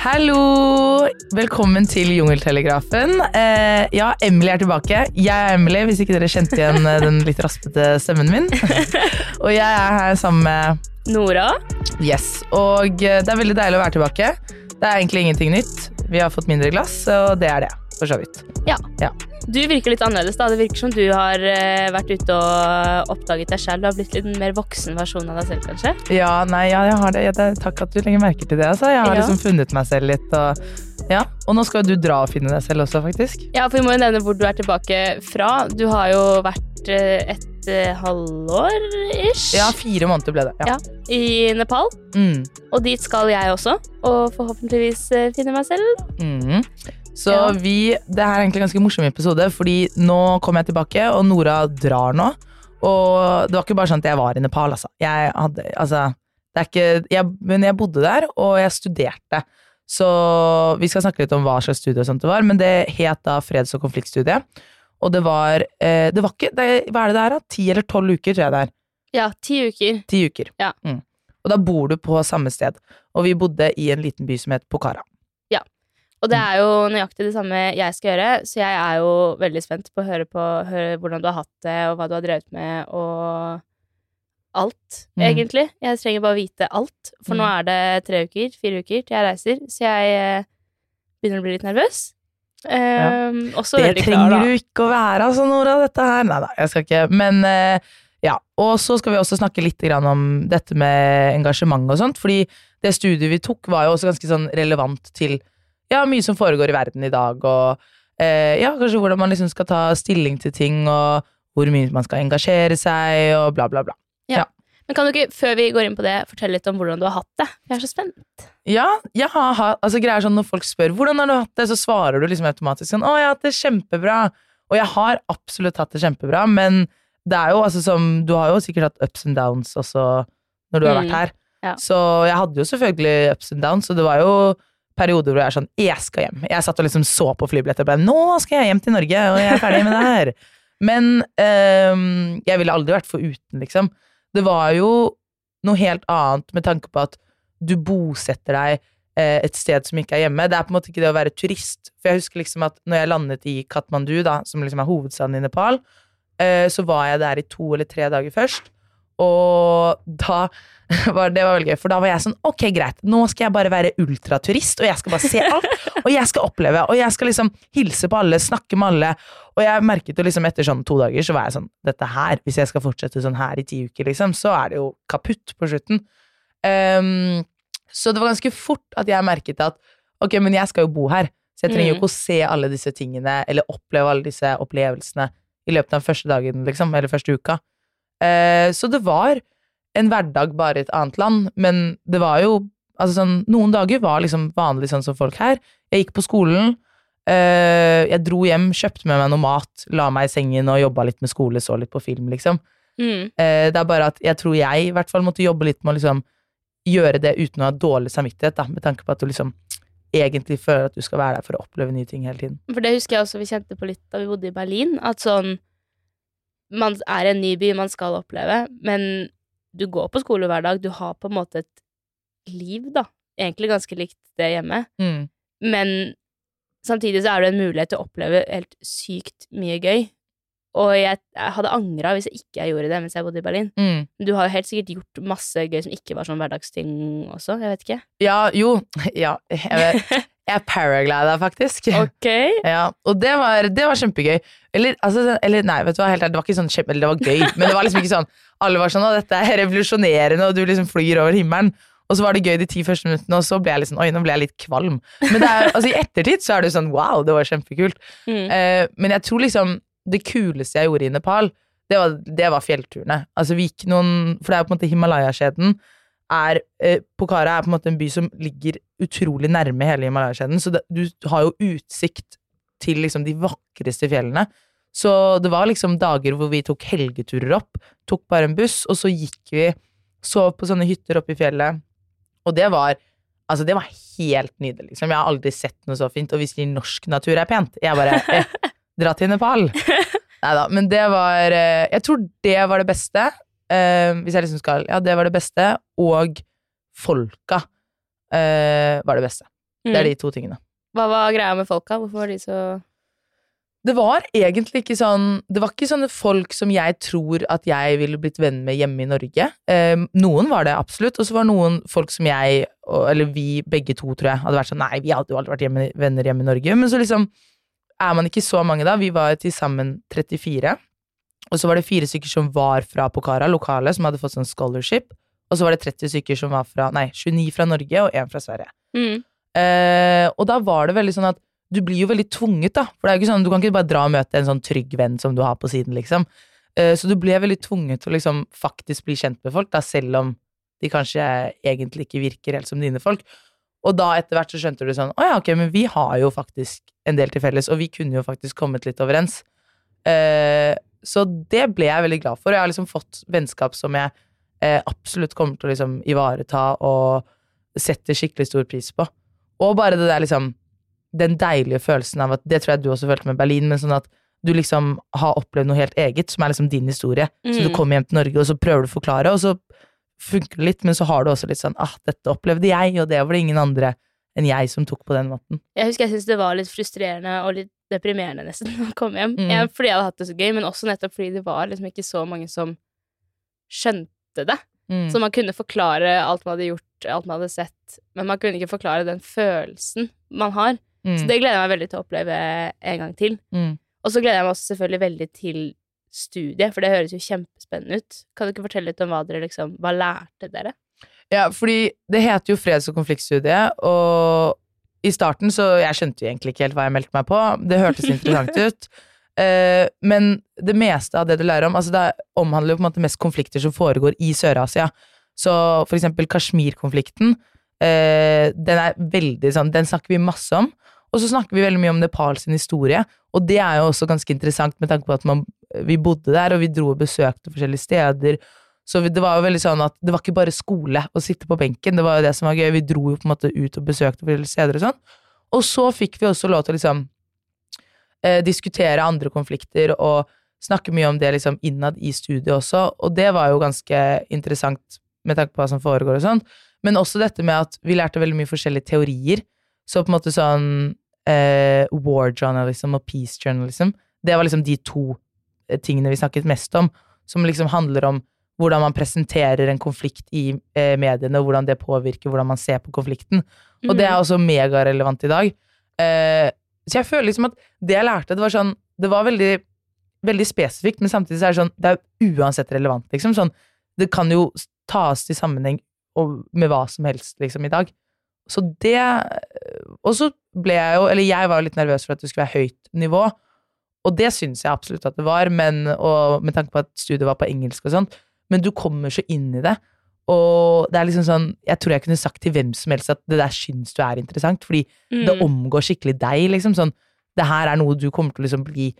Hallo! Velkommen til Jungeltelegrafen. Eh, ja, Emily er tilbake. Jeg er Emily, hvis ikke dere kjente igjen eh, den litt raspete stemmen min. og jeg er her sammen med Nora. Yes. Og eh, det er veldig deilig å være tilbake. Det er egentlig ingenting nytt. Vi har fått mindre glass, og det er det. For så vidt. Ja. Ja. Du virker litt annerledes. da. Det virker som du har eh, vært ute og oppdaget deg selv. Du har blitt litt mer voksen versjon av deg selv, kanskje? Ja, nei, ja, jeg har det. Ja, det. Takk at du legger merke til det. Altså. Jeg har Ja. liksom funnet meg selv litt. Og, ja. og nå skal du dra og finne deg selv også, faktisk. Ja, for Vi må jo nevne hvor du er tilbake fra. Du har jo vært eh, et eh, halvår ish Ja, fire måneder ble det. Ja. Ja. i Nepal. Mm. Og dit skal jeg også. Og forhåpentligvis finne meg selv. Mhm. Så Ja. vi Det her er egentlig en ganske morsom episode, fordi nå kommer jeg tilbake, og Nora drar nå. Og det var ikke bare sånn at jeg var i Nepal, altså. Jeg hadde Altså, det er ikke jeg, Men jeg bodde der, og jeg studerte. Så vi skal snakke litt om hva slags studie og sånt det var, men det het da freds- og konfliktstudie. Og det var eh, Det var ikke det, Hva er det det er, da? Ti eller tolv uker, tror jeg det er. Ja, ti uker. Ti uker. Ja. Mm. Og da bor du på samme sted. Og vi bodde i en liten by som het Pokhara. Og det er jo nøyaktig det samme jeg skal gjøre, så jeg er jo veldig spent på å høre, på, høre hvordan du har hatt det, og hva du har drevet med, og alt, Mm. egentlig. Jeg trenger bare vite alt, for nå Mm. er det tre uker, fire uker til jeg reiser, så jeg eh, begynner å bli litt nervøs. Um, Også Det trenger klar, du ikke å være, altså, Nora, dette her. Nei da, jeg skal ikke. Men uh, ja. Og så skal vi også snakke litt grann om dette med engasjement og sånt. Fordi det studiet vi tok, var jo også ganske sånn relevant til ja, mye som foregår i verden i dag. Og eh, ja, kanskje hvordan man liksom skal ta stilling til ting, og hvor mye man skal engasjere seg, og bla, bla, bla. Ja, Men kan du ikke, før vi går inn på det, fortelle litt om hvordan du har hatt det? Jeg er så spent. Ja, jeg har hatt altså greier sånn Når folk spør hvordan har du hatt det, så svarer du liksom automatisk sånn 'Å, jeg har hatt det kjempebra'. Og jeg har absolutt hatt det kjempebra, men det er jo altså som Du har jo sikkert hatt ups and downs også når du har Mm, vært her. ja. Så jeg hadde jo selvfølgelig ups and downs, og det var jo perioder hvor jeg er sånn 'Jeg skal hjem'. Jeg satt og liksom så på flybilletter og ble 'Nå skal jeg hjem til Norge, og jeg er ferdig med det her'. Men um, jeg ville aldri vært foruten, liksom. Det var jo noe helt annet med tanke på at du bosetter deg eh, et sted som ikke er hjemme. Det er på en måte ikke det å være turist. For jeg husker liksom at når jeg landet i Katmandu, da, som liksom er hovedstaden i Nepal, eh, så var jeg der i to eller tre dager først. Og da var det var veldig gøy, for da var jeg sånn Ok, greit, nå skal jeg bare være ultraturist, og jeg skal bare se alt. Og jeg skal oppleve, og jeg skal liksom hilse på alle, snakke med alle. Og jeg merket jo liksom etter sånn to dager, så var jeg sånn Dette her, hvis jeg skal fortsette sånn her i ti uker, liksom, så er det jo kaputt på slutten. Um, så det var ganske fort at jeg merket at ok, men jeg skal jo bo her, så jeg trenger jo Mm. ikke å se alle disse tingene, eller oppleve alle disse opplevelsene i løpet av første dagen, liksom, eller første uka. Eh, så det var en hverdag bare i et annet land, men det var jo Altså sånn, noen dager var liksom vanlig sånn som folk her. Jeg gikk på skolen, eh, jeg dro hjem, kjøpte med meg noe mat, la meg i sengen og jobba litt med skole, så litt på film, liksom. Mm. Eh, det er bare at jeg tror jeg i hvert fall måtte jobbe litt med å liksom gjøre det uten å ha dårlig samvittighet, da, med tanke på at du liksom egentlig føler at du skal være der for å oppleve nye ting hele tiden. For det husker jeg også vi kjente på litt da vi bodde i Berlin, at sånn Man er i en ny by man skal oppleve, men du går på skole hver dag, du har på en måte et liv, da. Egentlig ganske likt det hjemme, Mm. men samtidig så er det en mulighet til å oppleve helt sykt mye gøy. Og jeg, jeg hadde angra hvis jeg ikke gjorde det mens jeg bodde i Berlin. Mm. Du har jo helt sikkert gjort masse gøy som ikke var sånn hverdagsting også, jeg vet ikke. Ja, jo, ja, jeg, jeg paraglida faktisk. Ok. Ja, og det var, det var kjempegøy. Eller, altså, eller nei, vet du hva, helt ærlig, det var ikke sånn kjempe, eller det var gøy, men det var liksom ikke sånn Alle var sånn 'Å, dette er revolusjonerende', og du liksom flyr over himmelen. Og så var det gøy de ti første minuttene, og så ble jeg litt sånn Oi, nå ble jeg litt kvalm. Men det er, altså, i ettertid så er det jo sånn Wow, det var kjempekult. Mm. Uh, men jeg tror liksom det kuleste jeg gjorde i Nepal, det var, det var fjellturene. Altså vi gikk noen For det er jo på en måte Himalaya-skjeden. Er, eh, Pokhara er på en måte en by som ligger utrolig nærme hele Himalaya-skjeden, så det, du har jo utsikt til liksom de vakreste fjellene. Så det var liksom dager hvor vi tok helgeturer opp, tok bare en buss, og så gikk vi, sov på sånne hytter oppe i fjellet. Og det var Altså, det var helt nydelig, liksom. Jeg har aldri sett noe så fint. Og hvis de norsk natur er pent. Jeg bare eh, Dra til Nepal. Nei da. Men det var eh, Jeg tror det var det beste. Eh, hvis jeg liksom skal Ja, det var det beste. Og folka eh, var det beste. Det er de to tingene. Hva var greia med folka? Hvorfor var de så Det var egentlig ikke sånn Det var ikke sånne folk som jeg tror at jeg ville blitt venn med hjemme i Norge. Eh, noen var det absolutt, og så var noen folk som jeg, eller vi begge to, tror jeg, hadde vært sånn Nei, vi hadde jo aldri vært hjemme, venner hjemme i Norge. Men så liksom er man ikke så mange da. Vi var til sammen 34. Og så var det fire stykker som var fra Pokhara, lokale, som hadde fått sånn scholarship. Og så var det 30 stykker som var fra Nei, 29 fra Norge og 1 fra Sverige. mm. Eh, og da var det veldig sånn at du blir jo veldig tvunget, da. For det er jo ikke sånn, du kan ikke bare dra og møte en sånn trygg venn som du har på siden, liksom. Eh, så du ble veldig tvunget til å liksom faktisk bli kjent med folk, da, selv om de kanskje egentlig ikke virker helt som dine folk. Og da etter hvert så skjønte du sånn Å ja, ok, men vi har jo faktisk en del til felles, og vi kunne jo faktisk kommet litt overens. Eh, så det ble jeg veldig glad for. Jeg har liksom fått vennskap som jeg eh, absolutt kommer til å liksom ivareta og setter skikkelig stor pris på. Og bare det der liksom Den deilige følelsen av at Det tror jeg du også følte med Berlin, men sånn at du liksom har opplevd noe helt eget, som er liksom din historie. Så du Mm. kommer hjem til Norge, og så prøver du å forklare, og så funker det litt, men så har du også litt sånn ah, dette opplevde jeg, og det var det ingen andre enn jeg som tok på den måten. Jeg husker jeg syntes det var litt frustrerende og litt deprimerende nesten å komme hjem. Mm. Jeg, fordi jeg hadde hatt det så gøy, men også nettopp fordi det var liksom ikke så mange som skjønte det. Mm. Så man kunne forklare alt man hadde gjort, alt man hadde sett, men man kunne ikke forklare den følelsen man har. Mm. Så det gleder jeg meg veldig til å oppleve en gang til. Mm. Og så gleder jeg meg også selvfølgelig veldig til studiet, for det høres jo kjempespennende ut. Kan du ikke fortelle litt om hva dere liksom Hva lærte dere? Ja, fordi det heter jo freds- og konfliktstudiet, og i starten så Jeg skjønte jo egentlig ikke helt hva jeg meldte meg på. Det hørtes interessant ut. Uh, men det meste av det du lærer om altså Det omhandler jo på en måte mest konflikter som foregår i Sør-Asia. Så for eksempel Kashmir-konflikten. uh, den er veldig sånn Den snakker vi masse om. Og så snakker vi veldig mye om Nepal sin historie, og det er jo også ganske interessant med tanke på at man, vi bodde der, og vi dro og besøkte forskjellige steder. Så det var jo veldig sånn at det var ikke bare skole å sitte på benken, det var jo det som var gøy. Vi dro jo på en måte ut og besøkte steder og sånn. Og så fikk vi også lov til å liksom eh, diskutere andre konflikter og snakke mye om det liksom innad i studiet også, og det var jo ganske interessant med tanke på hva som foregår og sånn. Men også dette med at vi lærte veldig mye forskjellige teorier. Så på en måte sånn eh, war journalism og peace journalism, det var liksom de to eh, tingene vi snakket mest om, som liksom handler om hvordan man presenterer en konflikt i eh, mediene, og hvordan det påvirker hvordan man ser på konflikten. Og det er også megarelevant i dag. Eh, så jeg føler liksom at det jeg lærte, det var sånn Det var veldig, veldig spesifikt, men samtidig så er det sånn Det er uansett relevant, liksom. Sånn, det kan jo tas til sammenheng og, med hva som helst, liksom, i dag. Så det Og så ble jeg jo Eller jeg var jo litt nervøs for at det skulle være høyt nivå. Og det syns jeg absolutt at det var, men, og med tanke på at studiet var på engelsk og sånt. Men du kommer så inn i det. Og det er liksom sånn Jeg tror jeg kunne sagt til hvem som helst at det der syns du er interessant, fordi Mm. det omgår skikkelig deg, liksom. Sånn, det her er noe du kommer til å liksom bli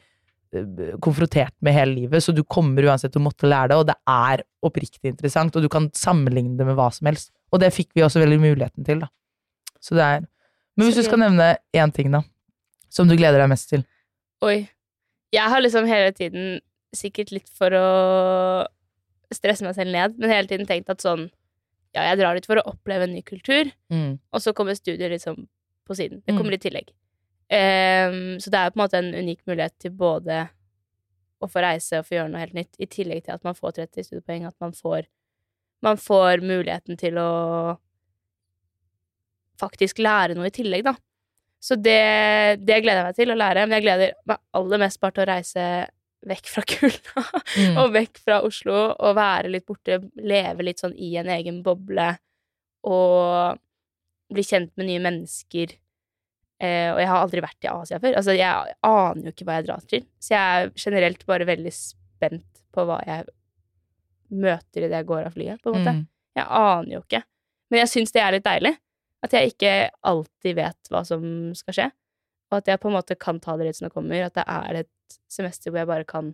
eh, konfrontert med hele livet, så du kommer uansett til å måtte lære det, og det er oppriktig interessant, og du kan sammenligne det med hva som helst. Og det fikk vi også veldig muligheten til, da. Så det er Men hvis du skal nevne én ting, da, som du gleder deg mest til Oi. Jeg har liksom hele tiden, sikkert litt for å stresse meg selv ned, men hele tiden tenkt at sånn Ja, jeg drar dit for å oppleve en ny kultur, mm. og så kommer studier liksom på siden. Det Mm. kommer i tillegg. Um, så det er på en måte en unik mulighet til både å få reise og få gjøre noe helt nytt, i tillegg til at man får 30 studiepoeng, at man får, man får muligheten til å faktisk lære noe i tillegg, da. Så det, det gleder jeg meg til å lære, men jeg gleder meg aller mest bare til å reise vekk fra kulda Mm. og vekk fra Oslo og være litt borte, leve litt sånn i en egen boble og bli kjent med nye mennesker. Eh, og jeg har aldri vært i Asia før. Altså, jeg aner jo ikke hva jeg drar til. Så jeg er generelt bare veldig spent på hva jeg møter idet jeg går av flyet, på en måte. Mm. Jeg aner jo ikke. Men jeg syns det er litt deilig. At jeg ikke alltid vet hva som skal skje. Og at jeg på en måte kan ta det litt som det kommer. At det er et semester hvor jeg bare kan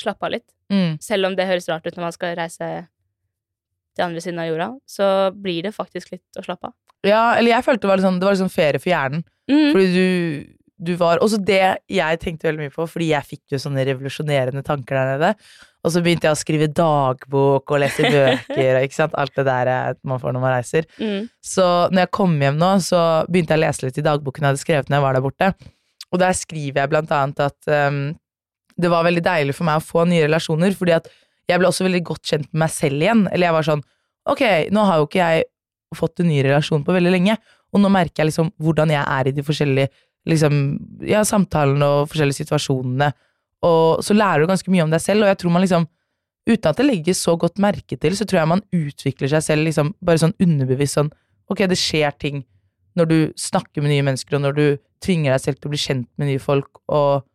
slappe av litt. Mm. Selv om det høres rart ut når man skal reise til andre siden av jorda, så blir det faktisk litt å slappe av. Ja, eller jeg følte det var litt sånn, var litt sånn ferie for hjernen. Mm. Fordi du, du var Også det jeg tenkte veldig mye på, fordi jeg fikk jo sånne revolusjonerende tanker der nede. Og så begynte jeg å skrive dagbok og lese bøker og alt det der man får når man reiser. Mm. Så når jeg kom hjem nå, så begynte jeg å lese litt i dagboken jeg hadde skrevet når jeg var der borte. Og der skriver jeg blant annet at um, det var veldig deilig for meg å få nye relasjoner, fordi at jeg ble også veldig godt kjent med meg selv igjen. Eller jeg var sånn Ok, nå har jo ikke jeg fått en ny relasjon på veldig lenge, og nå merker jeg liksom hvordan jeg er i de forskjellige liksom, ja, samtalene og forskjellige situasjonene. Og så lærer du ganske mye om deg selv, og jeg tror man liksom Uten at det legges så godt merke til, så tror jeg man utvikler seg selv liksom bare sånn underbevisst sånn Ok, det skjer ting når du snakker med nye mennesker, og når du tvinger deg selv til å bli kjent med nye folk, og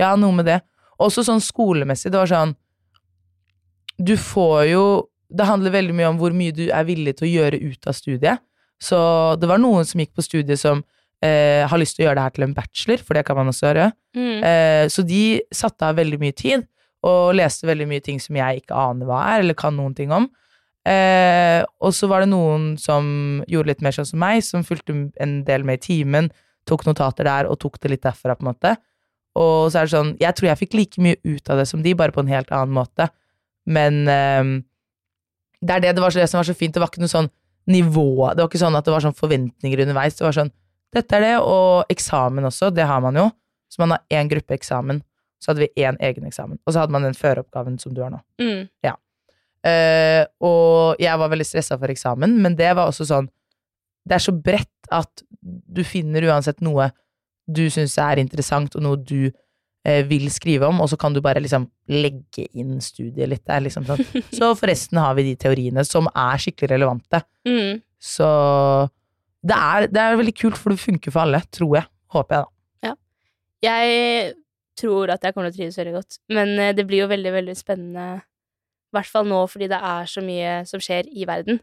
ja, noe med det. Også sånn skolemessig, det var sånn Du får jo Det handler veldig mye om hvor mye du er villig til å gjøre ut av studiet. Så det var noen som gikk på studiet som eh, har lyst til å gjøre det her til en bachelor, for det kan man også gjøre. Mm. Eh, så de satte av veldig mye tid, og leste veldig mye ting som jeg ikke aner hva er, eller kan noen ting om. Eh, og så var det noen som gjorde litt mer sånn som meg, som fulgte en del med i timen, tok notater der og tok det litt derfra, på en måte. Og så er det sånn, jeg tror jeg fikk like mye ut av det som de, bare på en helt annen måte. Men eh, det er det, det var så det som var så fint, det var ikke noe sånn nivå, det var ikke sånn at det var sånn forventninger underveis, det var sånn, dette er det, og eksamen også, det har man jo. Så man har én gruppe eksamen, så hadde vi én egen eksamen, og så hadde man den føreoppgaven som du har nå. Mm. Eh, og jeg var veldig stressa for eksamen, men det var også sånn Det er så bredt at du finner uansett noe du syns er interessant, og noe du uh, vil skrive om, og så kan du bare liksom legge inn studiet litt der. Liksom sånn. Så forresten har vi de teoriene som er skikkelig relevante. Mm. Så det er, det er veldig kult, for det funker for alle, tror jeg. Håper jeg, da. Jeg tror at jeg kommer til å trives veldig godt, men eh, det blir jo veldig, veldig spennende, i hvert fall nå fordi det er så mye som skjer i verden.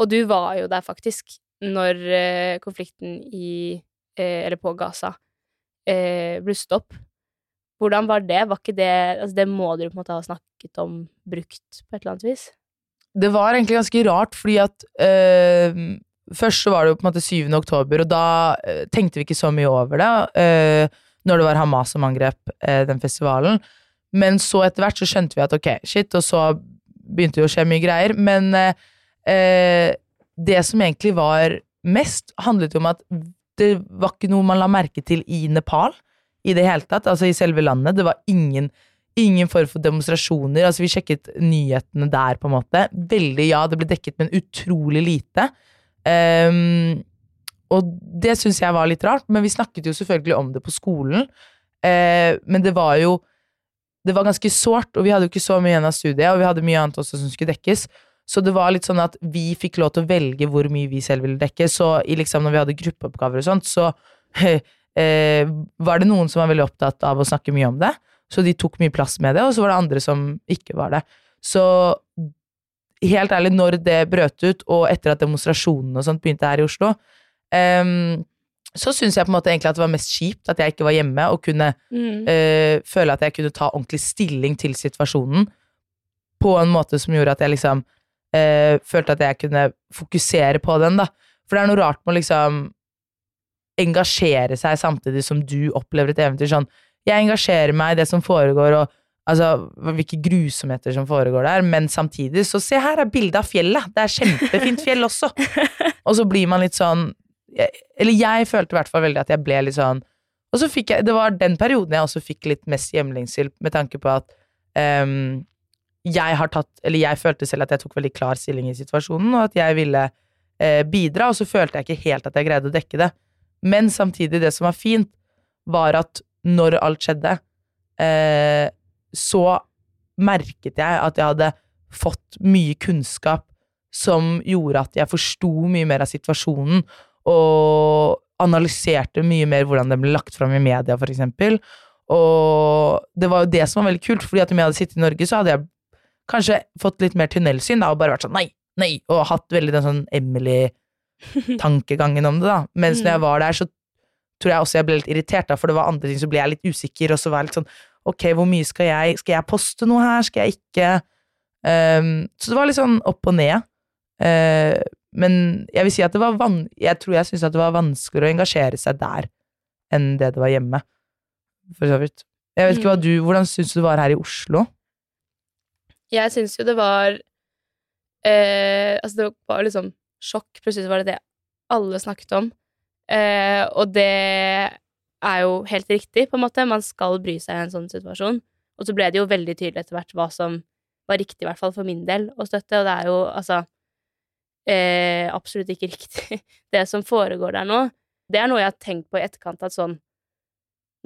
Og du var jo der faktisk når eh, konflikten i eh, Eller på Gaza blusset opp. Hvordan var det? Var ikke det Altså, det må dere på en måte ha snakket om, brukt på et eller annet vis? Det var egentlig ganske rart, fordi at øh, Først så var det jo på en måte 7. oktober, og da øh, tenkte vi ikke så mye over det. øh, når det var Hamas som angrep øh, den festivalen. Men så etter hvert så skjønte vi at ok, shit, og så begynte det å skje mye greier. Men øh, det som egentlig var mest, handlet jo om at det var ikke noe man la merke til i Nepal i det hele tatt, altså i selve landet. Det var ingen Ingen form for demonstrasjoner. altså Vi sjekket nyhetene der, på en måte. Veldig, ja, det ble dekket, men utrolig lite. Ehm, og det syns jeg var litt rart, men vi snakket jo selvfølgelig om det på skolen. Uh, men det var jo Det var ganske sårt, og vi hadde jo ikke så mye igjen av studiet, og vi hadde mye annet også som skulle dekkes. Så det var litt sånn at vi fikk lov til å velge hvor mye vi selv ville dekke. Så liksom når vi hadde gruppeoppgaver og sånt, så eh, var det noen som var veldig opptatt av å snakke mye om det. Så de tok mye plass med det, og så var det andre som ikke var det. Så helt ærlig, når det brøt ut, og etter at demonstrasjonene og sånt begynte her i Oslo, um, så syns jeg på en måte egentlig at det var mest kjipt at jeg ikke var hjemme og kunne Mm. uh, føle at jeg kunne ta ordentlig stilling til situasjonen på en måte som gjorde at jeg liksom uh, følte at jeg kunne fokusere på den, da. For det er noe rart med å liksom engasjere seg samtidig som du opplever et eventyr. Sånn, jeg engasjerer meg i det som foregår, og altså hvilke grusomheter som foregår der, men samtidig så se her er bildet av fjellet! Det er kjempefint fjell også! Og så blir man litt sånn Eller jeg følte i hvert fall veldig at jeg ble litt sånn Og så fikk jeg Det var den perioden jeg også fikk litt mest hjemlingshjelp, med tanke på at um, jeg har tatt Eller jeg følte selv at jeg tok veldig klar stilling i situasjonen, og at jeg ville eh, bidra, og så følte jeg ikke helt at jeg greide å dekke det. Men samtidig, det som var fint, var at når alt skjedde, eh, så merket jeg at jeg hadde fått mye kunnskap som gjorde at jeg forsto mye mer av situasjonen, og analyserte mye mer hvordan den ble lagt fram i media, for eksempel. Og det var jo det som var veldig kult, fordi at om jeg hadde sittet i Norge, så hadde jeg kanskje fått litt mer tunnelsyn, da, og bare vært sånn nei, nei, og hatt veldig den sånn Emily-tankegangen om det, da. Mens når jeg var der, så tror jeg også jeg ble litt irritert, da, for det var andre ting så ble jeg litt usikker, og så var jeg litt sånn ok, hvor mye skal jeg Skal jeg poste noe her, skal jeg ikke? Um, så det var litt sånn opp og ned. Uh, men jeg vil si at det var van jeg tror jeg syntes at det var vanskeligere å engasjere seg der enn det det var hjemme. For så vidt. Jeg vet ikke hva Mm. du, Hvordan syns du det var her i Oslo? Jeg syns jo det var eh, Altså, det var liksom sjokk. Plutselig var det det alle snakket om. Eh, og det er jo helt riktig, på en måte. Man skal bry seg i en sånn situasjon. Og så ble det jo veldig tydelig etter hvert hva som var riktig, i hvert fall for min del, å støtte. Og det er jo altså eh, absolutt ikke riktig, det som foregår der nå. Det er noe jeg har tenkt på i etterkant, at sånn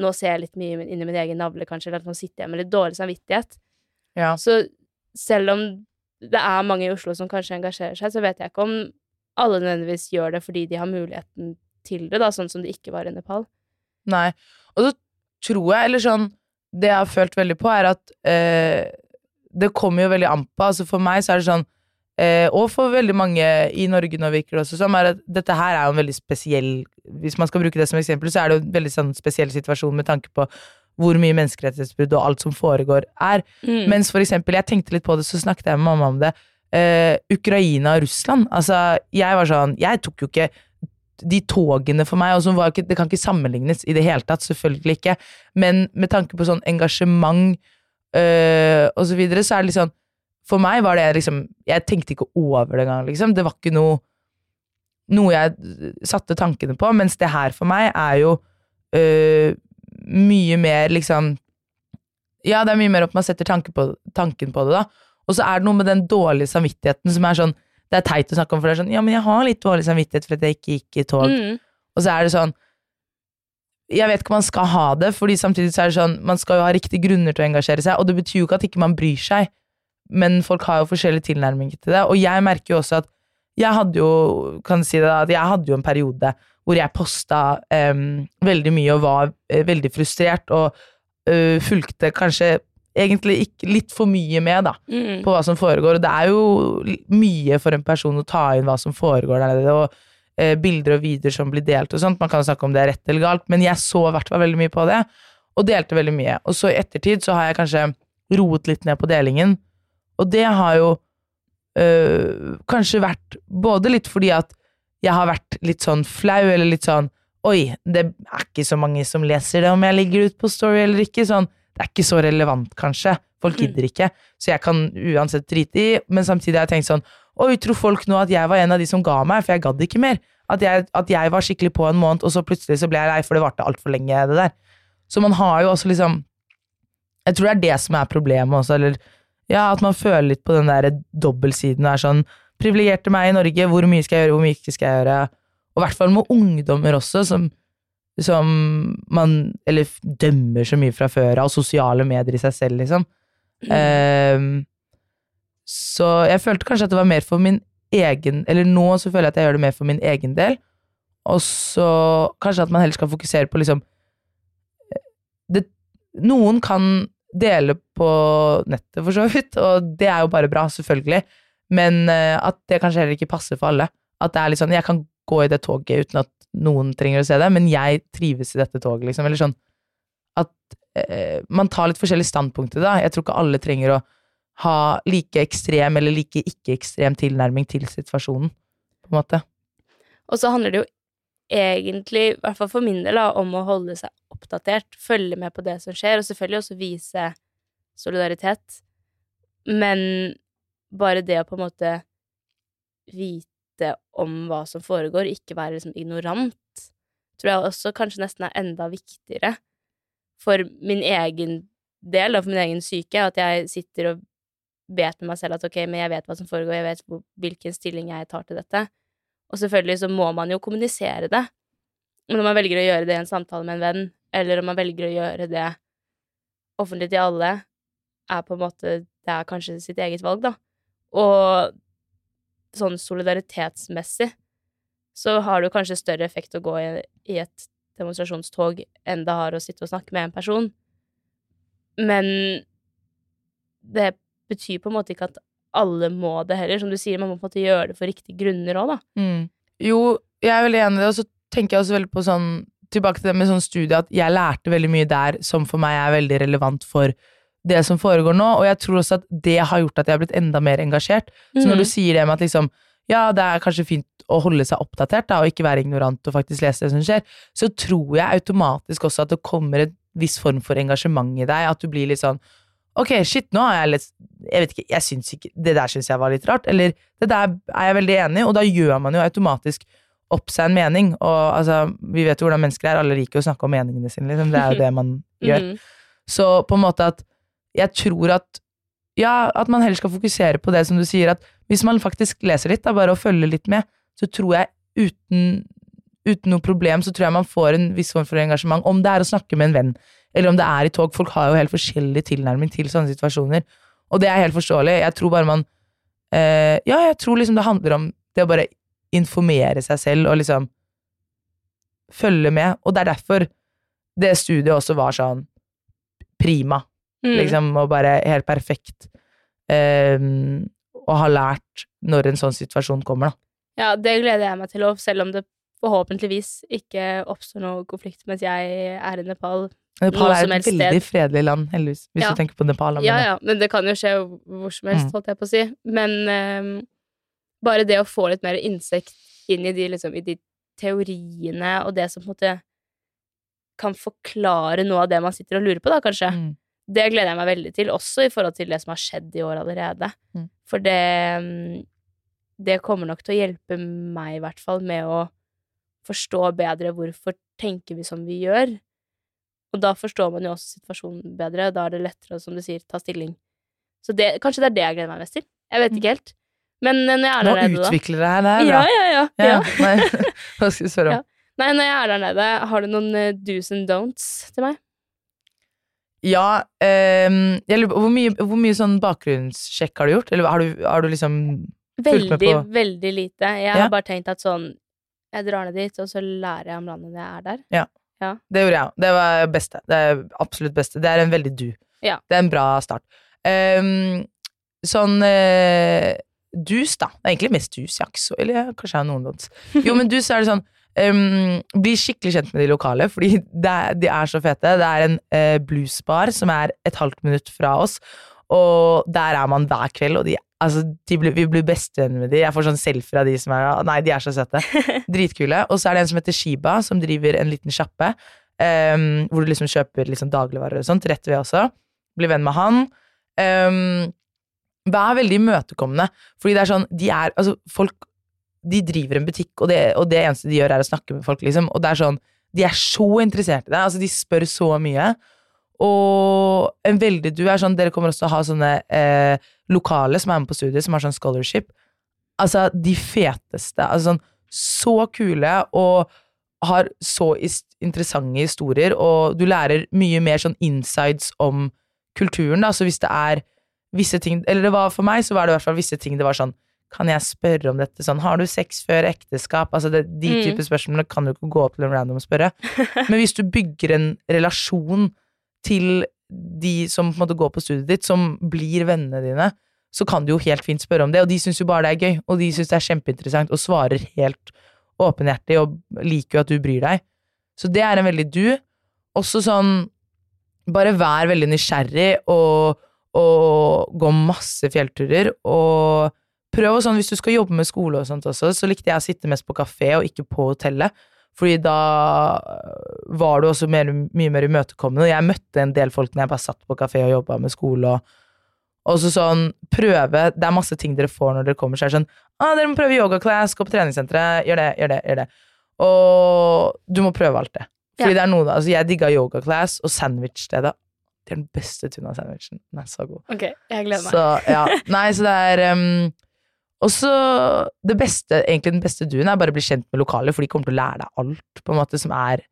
Nå ser jeg litt mye inn i min egen navle, kanskje, eller at nå sitter jeg med litt dårlig samvittighet. Ja. Så selv om det er mange i Oslo som kanskje engasjerer seg, så vet jeg ikke om alle nødvendigvis gjør det fordi de har muligheten til det, da, sånn som det ikke var i Nepal. Nei. Og så tror jeg, eller sånn Det jeg har følt veldig på, er at eh, det kommer jo veldig an på. Altså for meg så er det sånn eh, Og for veldig mange i Norge nå virker det også som, er at dette her er jo en veldig spesiell Hvis man skal bruke det som eksempel, så er det jo en veldig sånn spesiell situasjon med tanke på hvor mye menneskerettighetsbrudd og alt som foregår er. Mm. Mens for eksempel, jeg tenkte litt på det, så snakket jeg med mamma om det. Eh, Ukraina og Russland. Altså, jeg var sånn Jeg tok jo ikke de togene for meg, ikke, det kan ikke sammenlignes i det hele tatt, selvfølgelig ikke. Men med tanke på sånn engasjement øh, og så videre, så er det liksom For meg var det liksom Jeg tenkte ikke over det engang, liksom. Det var ikke noe noe jeg satte tankene på, mens det her for meg er jo øh, mye mer liksom Ja, det er mye mer opp man setter tanke på, tanken på det, da. Og så er det noe med den dårlige samvittigheten som er sånn Det er teit å snakke om, for det er sånn Ja, men jeg har litt dårlig samvittighet for at jeg ikke gikk i tog. Mm. Og så er det sånn Jeg vet ikke om man skal ha det, fordi samtidig så er det sånn Man skal jo ha riktige grunner til å engasjere seg, og det betyr jo ikke at ikke man bryr seg, men folk har jo forskjellige tilnærminger til det. Og jeg merker jo også at jeg hadde jo kan si det da, at jeg hadde jo en periode hvor jeg posta um, veldig mye og var uh, veldig frustrert og uh, fulgte kanskje egentlig ikke litt for mye med, da Mm. på hva som foregår. Og det er jo mye for en person å ta inn hva som foregår der nede, og eh, bilder og videoer som blir delt og sånt. Man kan snakke om det er rett eller galt, men jeg så i hvert fall veldig mye på det, og delte veldig mye. Og så i ettertid så har jeg kanskje roet litt ned på delingen, og det har jo øh, kanskje vært både litt fordi at jeg har vært litt sånn flau, eller litt sånn Oi, det er ikke så mange som leser det om jeg ligger ut på Story eller ikke. Sånn, det er ikke så relevant, kanskje. Folk gidder ikke. Så jeg kan uansett drite i, men samtidig har jeg tenkt sånn Oi, tror folk nå at jeg var en av de som ga meg, for jeg gadd ikke mer? At jeg, at jeg var skikkelig på en måned, og så plutselig så ble jeg lei, for det varte altfor lenge, det der. Så man har jo også liksom Jeg tror det er det som er problemet også, eller ja, at man føler litt på den der dobbeltsiden og er sånn Privilegerte meg i Norge, hvor mye skal jeg gjøre, hvor mye ikke skal jeg gjøre? Og i hvert fall med ungdommer også, som, som man Eller dømmer så mye fra før av, og sosiale medier i seg selv, liksom. Ehm, så jeg følte kanskje at det var mer for min egen Eller nå så føler jeg at jeg gjør det mer for min egen del. Og så kanskje at man heller skal fokusere på liksom det, Noen kan dele på nettet, for så vidt, og det er jo bare bra, selvfølgelig. Men eh, at det kanskje heller ikke passer for alle. At det er litt sånn Jeg kan gå i det toget uten at noen trenger å se det, men jeg trives i dette toget, liksom. Eller sånn at eh, man tar litt forskjellige standpunkter, da. Jeg tror ikke alle trenger å ha like ekstrem eller like ikke-ekstrem tilnærming til situasjonen, på en måte. Og så handler det jo egentlig, i hvert fall for min del, om å holde seg oppdatert, følge med på det som skjer, og selvfølgelig også vise solidaritet. Men bare det å på en måte vite om hva som foregår, ikke være liksom ignorant, tror jeg også kanskje nesten er enda viktigere for min egen del, og for min egen syke, at jeg sitter og vet med meg selv at ok, men jeg vet hva som foregår, jeg vet hvilken stilling jeg tar til dette. Og selvfølgelig så må man jo kommunisere det. Men om man velger å gjøre det i en samtale med en venn, eller om man velger å gjøre det offentlig til alle, er på en måte Det er kanskje sitt eget valg, da. Og sånn solidaritetsmessig så har det kanskje større effekt å gå i, i et demonstrasjonstog enn det har å sitte og snakke med en person. Men det betyr på en måte ikke at alle må det heller. Som du sier, man må på en måte gjøre det for riktige grunner òg, da. Mm. Jo, jeg er veldig enig i det, og så tenker jeg også veldig på sånn Tilbake til det med sånn studie, at jeg lærte veldig mye der som for meg er veldig relevant for det som foregår nå, og jeg tror også at det har gjort at jeg har blitt enda mer engasjert. Så når du sier det med at liksom ja, det er kanskje fint å holde seg oppdatert da, og ikke være ignorant og faktisk lese det som skjer, så tror jeg automatisk også at det kommer en viss form for engasjement i deg, at du blir litt sånn Ok, shit, nå har jeg litt Jeg vet ikke, jeg syns ikke Det der syns jeg var litt rart. Eller det der er jeg veldig enig i, og da gjør man jo automatisk opp seg en mening. Og altså, vi vet jo hvordan mennesker er, alle liker å snakke om meningene sine, liksom. Det er jo det man gjør. Mhm. Så på en måte at jeg tror at ja, at man heller skal fokusere på det som du sier, at hvis man faktisk leser litt, da, bare å følge litt med, så tror jeg uten, uten noe problem, så tror jeg man får en viss form for engasjement. Om det er å snakke med en venn, eller om det er i tog. Folk har jo helt forskjellig tilnærming til sånne situasjoner. Og det er helt forståelig. Jeg tror bare man eh, Ja, jeg tror liksom det handler om det å bare informere seg selv og liksom følge med. Og det er derfor det studiet også var sånn prima, Mm. liksom, og bare helt perfekt. Um, og ha lært når en sånn situasjon kommer, da. Ja, det gleder jeg meg til, selv om det forhåpentligvis ikke oppstår noe konflikt mens jeg er i Nepal. Nepal er et veldig fredelig land, heldigvis, hvis Ja. du tenker på Nepal. Ja, ja, men det kan jo skje hvor som helst, Mm. holdt jeg på å si. Men um, bare det å få litt mer innsikt inn i de, liksom, i de teoriene og det som på en måte kan forklare noe av det man sitter og lurer på, da, kanskje. Mm. Det gleder jeg meg veldig til, også i forhold til det som har skjedd i år allerede. Mm. For det mm, Det kommer nok til å hjelpe meg, i hvert fall, med å forstå bedre hvorfor tenker vi som vi gjør. Og da forstår man jo også situasjonen bedre, og da er det lettere å, som du sier, ta stilling. Så det, kanskje det er det jeg gleder meg mest til. Jeg vet ikke helt. Men når jeg er der nede, da utvikler det her, det er Ja, bra. ja, ja. Ja, ja. Nei, hva skal vi spørre om? Ja. Nei, når jeg er der nede, har du noen eh, do's and don'ts til meg? Ja, um, jeg lurer hvor mye, hvor mye sånn bakgrunnssjekk har du gjort? Eller har du, har du liksom Fulgt med på- veldig veldig lite. Jeg Ja. har bare tenkt at sånn Jeg drar ned dit, og så lærer jeg om landet når jeg er der. Ja, Det gjorde jeg òg. Det var beste. Det er absolutt beste. Det er en veldig du. Ja. Det er en bra start. Um, sånn uh, dus, da. Det er egentlig mest dus. Så Eller kanskje jeg har noen låns. Jo, men dus er det sånn ehm, Bli skikkelig kjent med de lokale, fordi er, de er så fete. Det er en uh, bluesbar som er et halvt minutt fra oss, og der er man hver kveld, og de Altså, de blir, vi blir bestevenner med de. Jeg får sånn selfie av de som er Nei, de er så søte. Dritkule. Og så er det en som heter Shiba, som driver en liten sjappe. um, hvor du liksom kjøper liksom dagligvarer og sånt. Rett ved også. Bli venn med han. Um, Vær veldig imøtekommende. Fordi det er sånn, de er Altså, folk De driver en butikk, og det, og det eneste de gjør, er å snakke med folk, liksom. Og det er sånn De er så interessert i det. Altså, de spør så mye. Og en veldig Du er sånn Dere kommer også til å ha sånne eh, lokale som er med på studiet, som har sånn scholarship. Altså, de feteste. Altså sånn så kule og har så interessante historier, og du lærer mye mer sånn insides om kulturen, da. Så hvis det er visse ting Eller det var for meg, så var det i hvert fall visse ting det var sånn Kan jeg spørre om dette? Sånn, har du sex før ekteskap? Altså, det, de Mm. type spørsmålene kan du ikke gå opp til en random og spørre. Men hvis du bygger en relasjon til de som på en måte går på studiet ditt, som blir vennene dine, så kan du jo helt fint spørre om det, og de syns jo bare det er gøy, og de syns det er kjempeinteressant, og svarer helt åpenhjertig, og liker jo at du bryr deg. Så det er en veldig du. Også sånn, bare vær veldig nysgjerrig, og, og gå masse fjellturer, og prøv sånn, hvis du skal jobbe med skole og sånt også, så likte jeg å sitte mest på kafé og ikke på hotellet. Fordi da var du også mer, mye mer imøtekommende. Jeg møtte en del folk når jeg bare satt på kafé og jobba med skole. Og, og så sånn, prøve Det er masse ting dere får når dere kommer. Så er det sånn ah, 'Dere må prøve yogaclass, gå på treningssenteret. Gjør det, gjør det, gjør det.' Og du må prøve alt det. Fordi Ja. det er noe, altså Jeg digga yogaclass og sandwichstedet. Det er den beste tuna-sandwichen. Den er så god. Ok, jeg gleder meg. Så, ja. Nei, så det er um, også det beste, egentlig den beste duen er bare å bli kjent med lokalet, for de kommer til å lære deg alt på en måte som er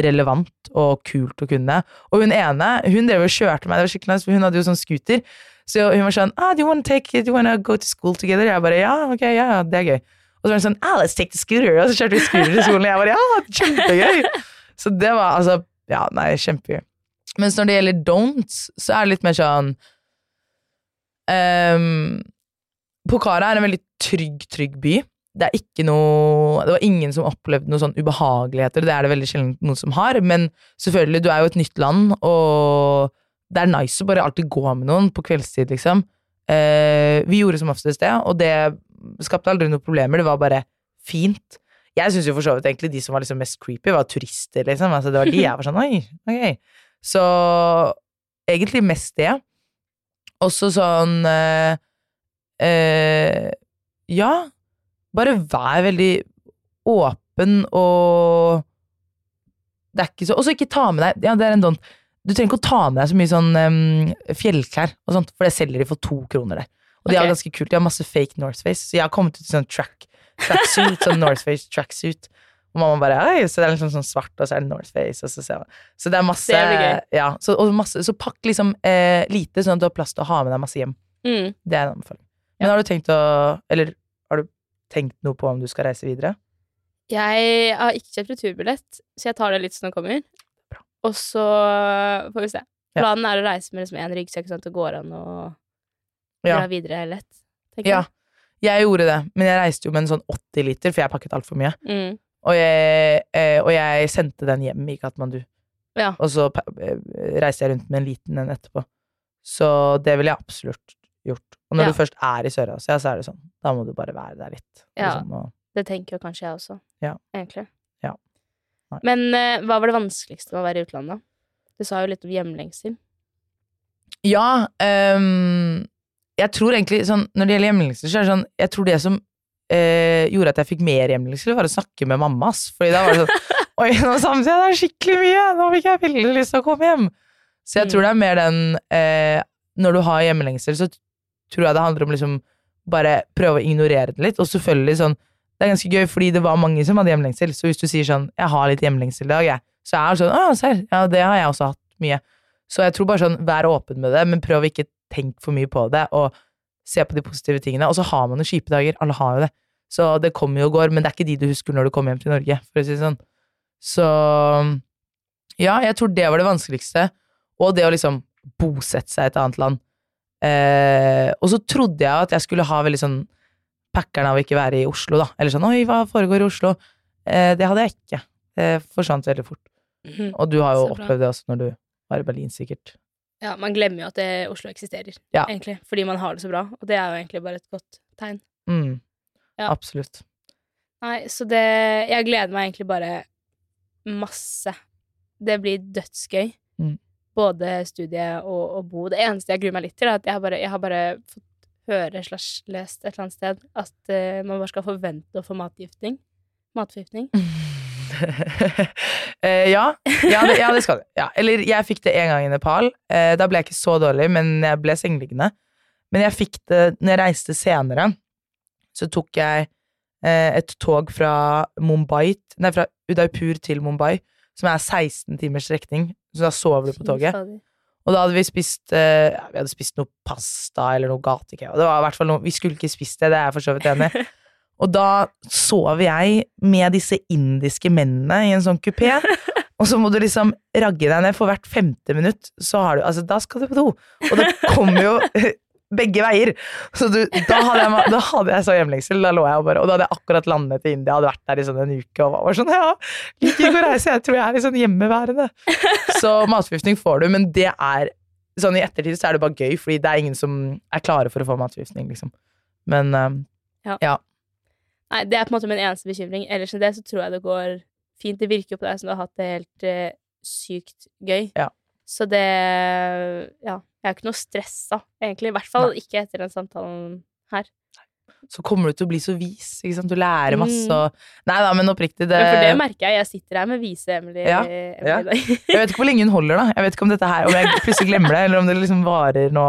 relevant og kult å kunne. Og hun ene, hun drev og kjørte meg, det var skikkelig nice, for hun hadde jo sånn scooter. Så hun var sånn ah, do you wanna take? Do you wanna go to school together? Jeg bare ja, ok, ja, det er gøy. Og så var hun sånn ah, let's take the scooter. Og så kjørte vi scooter til skolen, og jeg bare ja, kjempegøy. Så det var altså Ja, nei, kjempegøy. Mens når det gjelder don'ts, så er det litt mer sånn um, Pokhara er en veldig trygg, trygg by. Det er ikke noe Det var ingen som opplevde noen sånn ubehageligheter, det er det veldig sjelden noen som har, men selvfølgelig, du er jo et nytt land, og det er nice å bare alltid gå med noen på kveldstid, liksom. Eh, vi gjorde som oftest det, og det skapte aldri noen problemer, det var bare fint. Jeg syns jo for så vidt egentlig de som var liksom mest creepy, var turister, liksom. Altså, det var de jeg var sånn oi, ok. Så egentlig mest det. Også sånn eh, eh, Ja, bare vær veldig åpen og Det er ikke så Og så ikke ta med deg Ja, det er en sånn Du trenger ikke å ta med deg så mye sånn um, fjellklær og sånt, for det selger de for to kroner der. Og de har ganske kult, de har masse fake Northface, så jeg har kommet ut i sånn track, tracksuit, sånn Northface tracksuit. Og mamma bare Oi, så det er liksom sånn svart, og så er det Northface, og så ser man Så det er masse Det blir gøy. Ja, så, masse, så pakk liksom eh, lite, sånn at du har plass til å ha med deg masse hjem. Mm. Det er en anbefaling. Men har du tenkt å Eller har du tenkt noe på om du skal reise videre? Jeg har ikke kjøpt returbillett, så jeg tar det litt som det kommer. Og så får vi se. Ja. Planen er å reise med liksom en ryggsekk, sånn at det går an å Ja. dra videre lett. ja. Jeg gjorde det, men jeg reiste jo med en sånn 80 liter, for jeg pakket altfor mye. Mm. Og jeg, eh, og jeg sendte den hjem i Katmandu. Ja. Og så eh, reiste jeg rundt med en liten en etterpå. Så det ville jeg absolutt gjort. Og når Ja. du først er i Sør-Asia, så er det sånn. Da må du bare være der litt. Ja. Liksom, og, Det tenker jo kanskje jeg også, Ja. egentlig. Ja. Nei. Men uh, hva var det vanskeligste med å være i utlandet? Du sa jo litt om hjemlengsel. Ja, um, jeg tror egentlig sånn Når det gjelder hjemlengsel, så er det sånn Jeg tror det som uh, gjorde at jeg fikk mer hjemlengsel, var å snakke med mamma. ass. Fordi da var det sånn Oi, nå savnet det deg skikkelig mye! Nå fikk jeg veldig lyst til å komme hjem. Så jeg Mm. tror det er mer den uh, Når du har hjemlengsel, så tror jeg det handler om liksom bare prøve å ignorere det litt. Og selvfølgelig sånn Det er ganske gøy, fordi det var mange som hadde hjemlengsel. Så hvis du sier sånn 'Jeg har litt hjemlengsel i dag', jeg, så er det sånn 'Å, serr. Ja, det har jeg også hatt mye'. Så jeg tror bare sånn, vær åpen med det, men prøv å ikke tenke for mye på det, og se på de positive tingene. Og så har man jo kjipe dager, alle har jo det. Så det kommer jo og går, men det er ikke de du husker når du kommer hjem til Norge, for å si det sånn. Så ja, jeg tror det var det vanskeligste. Og det å liksom bosette seg i et annet land. Eh, og så trodde jeg at jeg skulle ha veldig sånn packeren av å ikke være i Oslo, da. Eller sånn 'oi, hva foregår i Oslo?' Eh, det hadde jeg ikke. Det forsvant veldig fort. Og du har jo opplevd det også når du var i Berlin, sikkert. Ja, man glemmer jo at det, Oslo eksisterer, Ja. egentlig. Fordi man har det så bra. Og det er jo egentlig bare et godt tegn. Mm. Ja. Absolutt. Nei, så det Jeg gleder meg egentlig bare masse. Det blir dødsgøy. Mm. Både studie og, og bo. Det eneste jeg gruer meg litt til, er at jeg har bare, jeg har bare fått høre slash lest et eller annet sted at uh, man bare skal forvente å få matgiftning. Matforgiftning. uh, ja. Ja det, ja, det skal du. Ja. Eller jeg fikk det en gang i Nepal. Uh, da ble jeg ikke så dårlig, men jeg ble sengeliggende. Men jeg fikk det når jeg reiste senere. Så tok jeg et tog fra Mumbai Nei, fra Udaipur til Mumbai, som er 16 timers strekning. Så da sover du på toget. Og da hadde vi spist eh, Vi hadde spist noe pasta eller noe gatekebab. Det var i hvert fall noe Vi skulle ikke spist det, det er jeg for så vidt enig i. Og da sov jeg med disse indiske mennene i en sånn kupé. Og så må du liksom ragge deg ned for hvert femte minutt. Så har du, altså Da skal du på do! Og det kommer jo begge veier. Så du, da, hadde jeg, da hadde jeg så hjemlengsel. Da lå jeg og bare Og da hadde jeg akkurat landet i India, hadde vært der i sånn en uke og var sånn Ja, liker ikke å reise, jeg tror jeg er litt sånn hjemmeværende. Så matforgiftning får du, men det er Sånn i ettertid så er det bare gøy, fordi det er ingen som er klare for å få matforgiftning, liksom. Men um, Nei, det er på en måte min eneste bekymring. Ellers enn det så tror jeg det går fint. Det virker jo på deg som du har hatt det helt uh, sykt gøy. Ja. Så det Ja. Jeg er ikke noe stressa, egentlig. I hvert fall ikke etter den samtalen her. så kommer du til å bli så vis. Ikke sant? Du lærer masse Mm. og Nei da, men oppriktig, det, Men for det merker jeg. Jeg sitter her med vise Emily, Ja, ja. Jeg vet ikke hvor lenge hun holder, da. Jeg vet ikke Om dette her, om jeg plutselig glemmer det, eller om det liksom varer nå.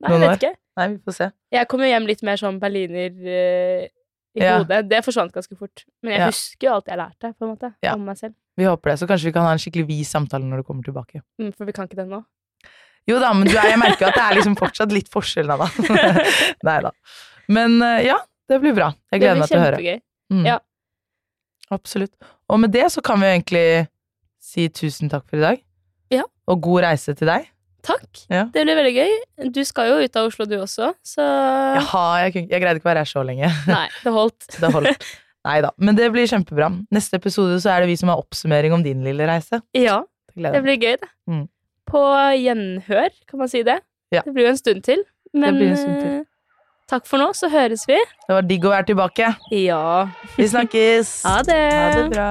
Nei, Noen år. ikke. Nei, vi får se. Jeg kom jo hjem litt mer sånn berliner uh, i Ja. hodet. Det forsvant ganske fort. Men jeg Ja. husker jo alt jeg lærte, på en måte, Ja. om meg selv. Vi håper det. Så kanskje vi kan ha en skikkelig vis samtale når du kommer tilbake. Mm, for vi kan ikke det nå. Jo da, men du er, jeg merker at det er liksom fortsatt litt forskjell da. Nei da. Men eh, ja, det blir bra. Jeg gleder meg til å høre. kjempegøy. Mm. Ja. Absolutt. Og med det så kan vi egentlig si tusen takk for i dag. Ja. Og god reise til deg. Takk. Ja. Det blir veldig gøy. Du skal jo ut av Oslo, du også, så Jaha, jeg, jeg greide ikke å være her så lenge. Nei, det holdt. Det holdt. Nei da. Men det blir kjempebra. Neste episode så er det vi som har oppsummering om din lille reise. Ja, Det blir gøy, det. Mm. På gjenhør, kan man si det. Ja. Det blir jo en stund til. Men blir en stund til. eh, takk for nå, så høres vi. Det var digg å være tilbake. Ja. Vi snakkes. Ha det. Ha det bra.